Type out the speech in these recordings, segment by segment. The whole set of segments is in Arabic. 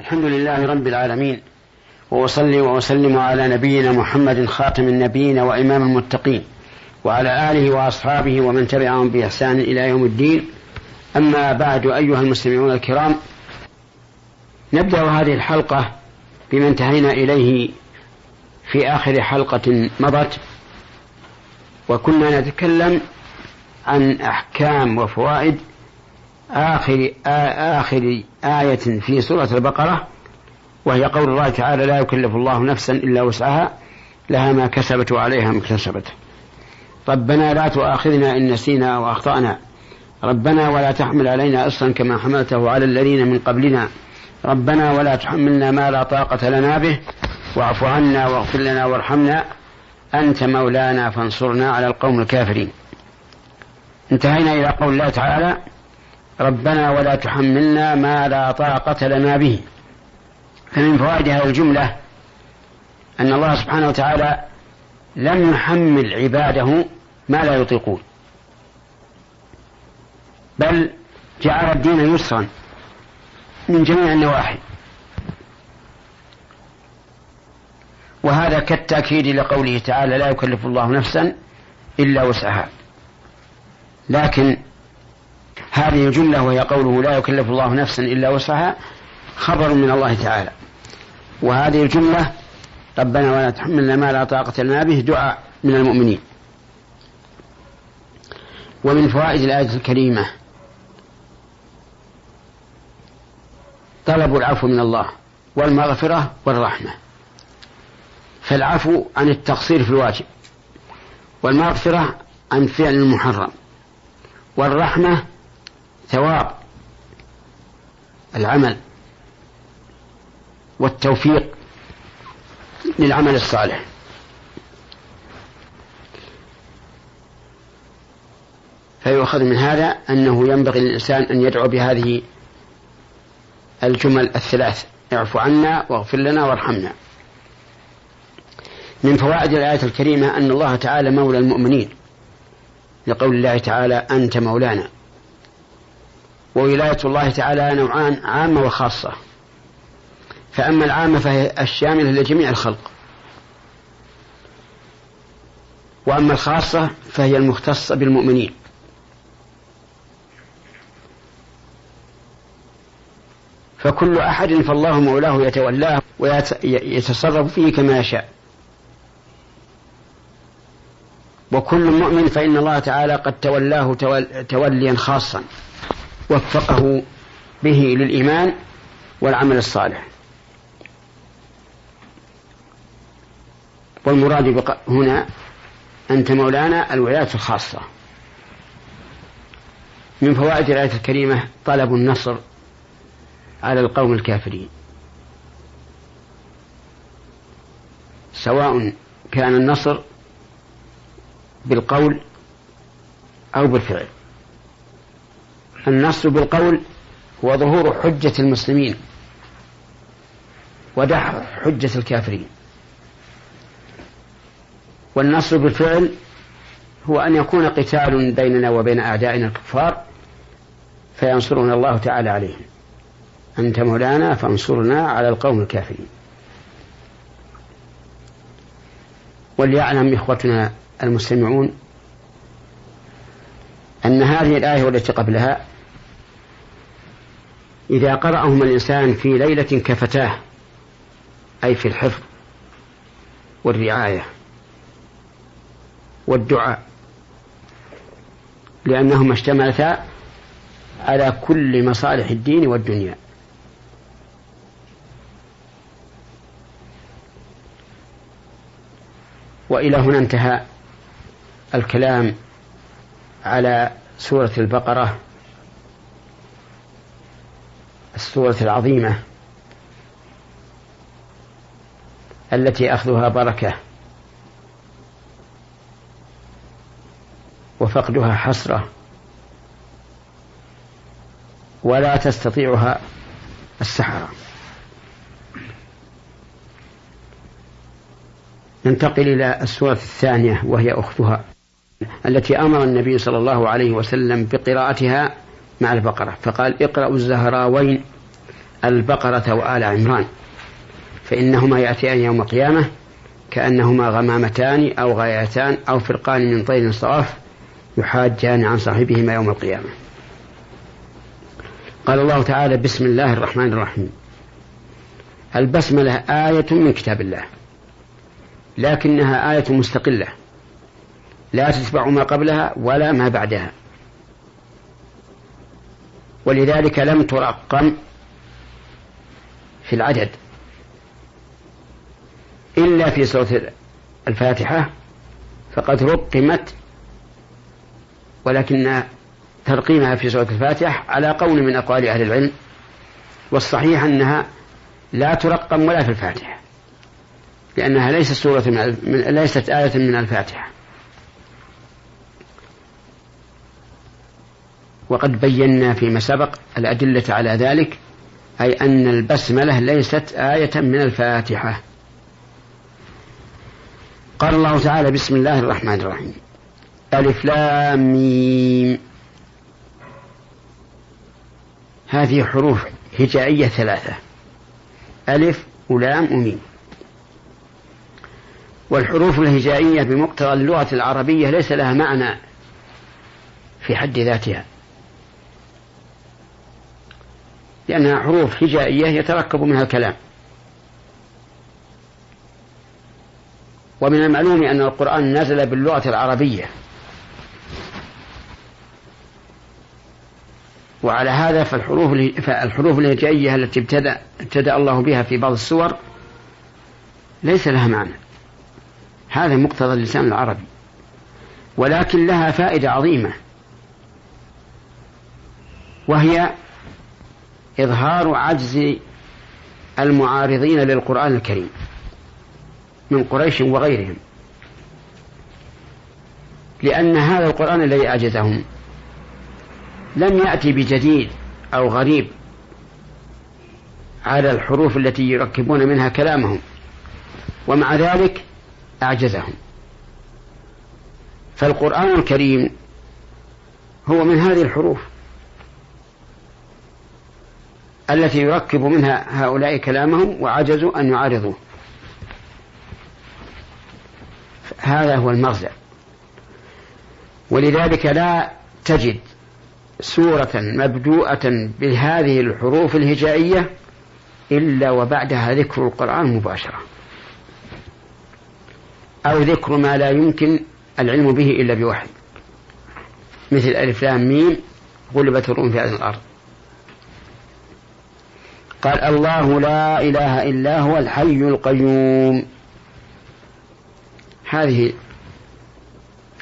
الحمد لله رب العالمين وأصلي وأسلم على نبينا محمد خاتم النبيين وإمام المتقين وعلى آله وأصحابه ومن تبعهم بإحسان إلى يوم الدين. أما بعد أيها المستمعون الكرام نبدأ هذه الحلقة بما انتهينا إليه في آخر حلقة مضت وكنا نتكلم عن أحكام وفوائد آخر آخر آية في سورة البقرة وهي قول الله تعالى لا يكلف الله نفسا إلا وسعها لها ما كسبت وعليها ما اكتسبت. ربنا لا تؤاخذنا إن نسينا أو أخطأنا. ربنا ولا تحمل علينا إصرا كما حملته على الذين من قبلنا. ربنا ولا تحملنا ما لا طاقة لنا به. واعف عنا واغفر لنا وارحمنا. أنت مولانا فانصرنا على القوم الكافرين. انتهينا إلى قول الله تعالى ربنا ولا تحملنا ما لا طاقة لنا به. فمن فوائد هذه الجملة أن الله سبحانه وتعالى لم يحمل عباده ما لا يطيقون. بل جعل الدين يسرا من جميع النواحي. وهذا كالتأكيد لقوله تعالى لا يكلف الله نفسا إلا وسعها لكن هذه الجملة وهي قوله لا يكلف الله نفسا إلا وسعها خبر من الله تعالى. وهذه الجملة ربنا ولا تحملنا ما لا طاقة لنا به دعاء من المؤمنين. ومن فوائد الآية الكريمة طلب العفو من الله والمغفرة والرحمة. فالعفو عن التقصير في الواجب والمغفرة عن فعل المحرم والرحمة ثواب العمل والتوفيق للعمل الصالح. فيؤخذ من هذا أنه ينبغي للإنسان أن يدعو بهذه الجمل الثلاث اعف عنا واغفر لنا وارحمنا. من فوائد الآية الكريمة أن الله تعالى مولى المؤمنين لقول الله تعالى أنت مولانا. وولاية الله تعالى نوعان عامة وخاصة. فأما العامة فهي الشاملة لجميع الخلق. وأما الخاصة فهي المختصة بالمؤمنين. فكل أحد فالله مولاه يتولاه ويتصرف فيه كما يشاء. وكل مؤمن فإن الله تعالى قد تولاه توليا خاصا. وفقه به للإيمان والعمل الصالح. والمراد هنا أنت مولانا الولاية الخاصة. من فوائد الآية الكريمة طلب النصر على القوم الكافرين. سواء كان النصر بالقول أو بالفعل. النصر بالقول هو ظهور حجة المسلمين ودحر حجة الكافرين. والنصر بالفعل هو أن يكون قتال بيننا وبين أعدائنا الكفار فينصرنا الله تعالى عليهم. أنت مولانا فانصرنا على القوم الكافرين. وليعلم إخوتنا المستمعون أن هذه الآية والتي قبلها إذا قرأهم الإنسان في ليلة كفتاه أي في الحفظ والرعاية والدعاء لأنهما اشتملتا على كل مصالح الدين والدنيا. وإلى هنا انتهى الكلام على سورة البقرة. السورة العظيمة التي أخذها بركة وفقدها حسرة ولا تستطيعها السحرة. ننتقل إلى السورة الثانية وهي أختها التي أمر النبي صلى الله عليه وسلم بقراءتها مع البقرة فقال اقرأوا الزهراوين البقرة وآل عمران فإنهما يأتيان يوم القيامة كأنهما غمامتان أو غايتان أو فرقان من طير صواف يحاجان عن صاحبهما يوم القيامة. قال الله تعالى بسم الله الرحمن الرحيم. البسملة آية من كتاب الله لكنها آية مستقلة لا تتبع ما قبلها ولا ما بعدها. ولذلك لم ترقم في العدد. إلا في سورة الفاتحة فقد رقمت ولكن ترقيمها في سورة الفاتحة على قول من أقوال أهل العلم والصحيح أنها لا ترقم ولا في الفاتحة لأنها ليست سورة من ليست آية من الفاتحة. وقد بينا فيما سبق الأدلة على ذلك أي أن البسملة ليست آية من الفاتحة. قال الله تعالى بسم الله الرحمن الرحيم. ألف لام ميم. هذه حروف هجائية ثلاثة. ألف ولام وميم. والحروف الهجائية بمقتضى اللغة العربية ليس لها معنى في حد ذاتها. لأنها حروف هجائية يتركب منها الكلام. ومن المعلوم أن القرآن نزل باللغة العربية. وعلى هذا فالحروف فالحروف الهجائية التي ابتدأ ابتدأ الله بها في بعض السور ليس لها معنى. هذا مقتضى اللسان العربي. ولكن لها فائدة عظيمة. وهي إظهار عجز المعارضين للقرآن الكريم من قريش وغيرهم. لأن هذا القرآن الذي أعجزهم لم يأتي بجديد أو غريب على الحروف التي يركبون منها كلامهم ومع ذلك أعجزهم. فالقرآن الكريم هو من هذه الحروف. التي يركب منها هؤلاء كلامهم وعجزوا أن يعارضوه. هذا هو المرجع ولذلك لا تجد سورة مبدوءة بهذه الحروف الهجائية إلا وبعدها ذكر القرآن مباشرة. أو ذكر ما لا يمكن العلم به إلا بوحي. مثل ألف لام ميم غلبت الروم في هذه الأرض. قال الله لا إله إلا هو الحي القيوم. هذه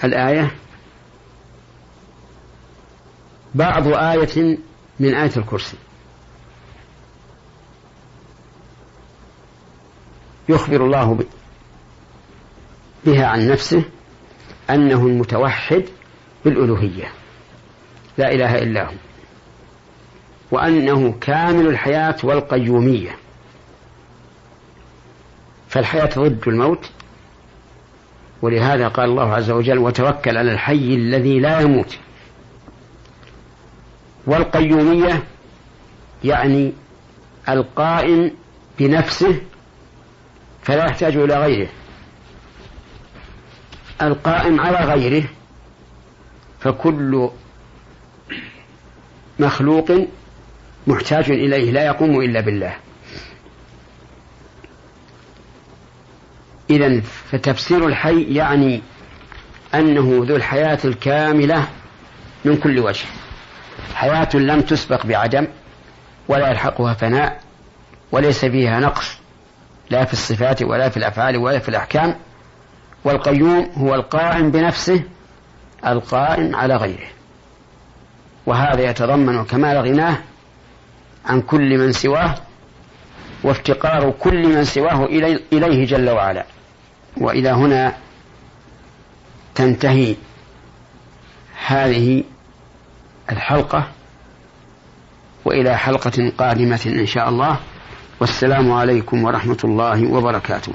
الآية بعض آية من آية الكرسي. يخبر الله بها عن نفسه أنه المتوحد بالألوهية. لا إله إلا هو. وأنه كامل الحياة والقيومية. فالحياة ضد الموت ولهذا قال الله عز وجل وتوكل على الحي الذي لا يموت والقيومية يعني القائم بنفسه فلا يحتاج إلى غيره. القائم على غيره فكل مخلوق محتاج إليه لا يقوم إلا بالله. إذا فتفسير الحي يعني أنه ذو الحياة الكاملة من كل وجه. حياة لم تسبق بعدم ولا يلحقها فناء وليس فيها نقص لا في الصفات ولا في الأفعال ولا في الأحكام. والقيوم هو القائم بنفسه القائم على غيره. وهذا يتضمن كمال غناه عن كل من سواه وافتقار كل من سواه إليه جل وعلا. وإلى هنا تنتهي هذه الحلقة وإلى حلقة قادمة إن شاء الله. والسلام عليكم ورحمة الله وبركاته.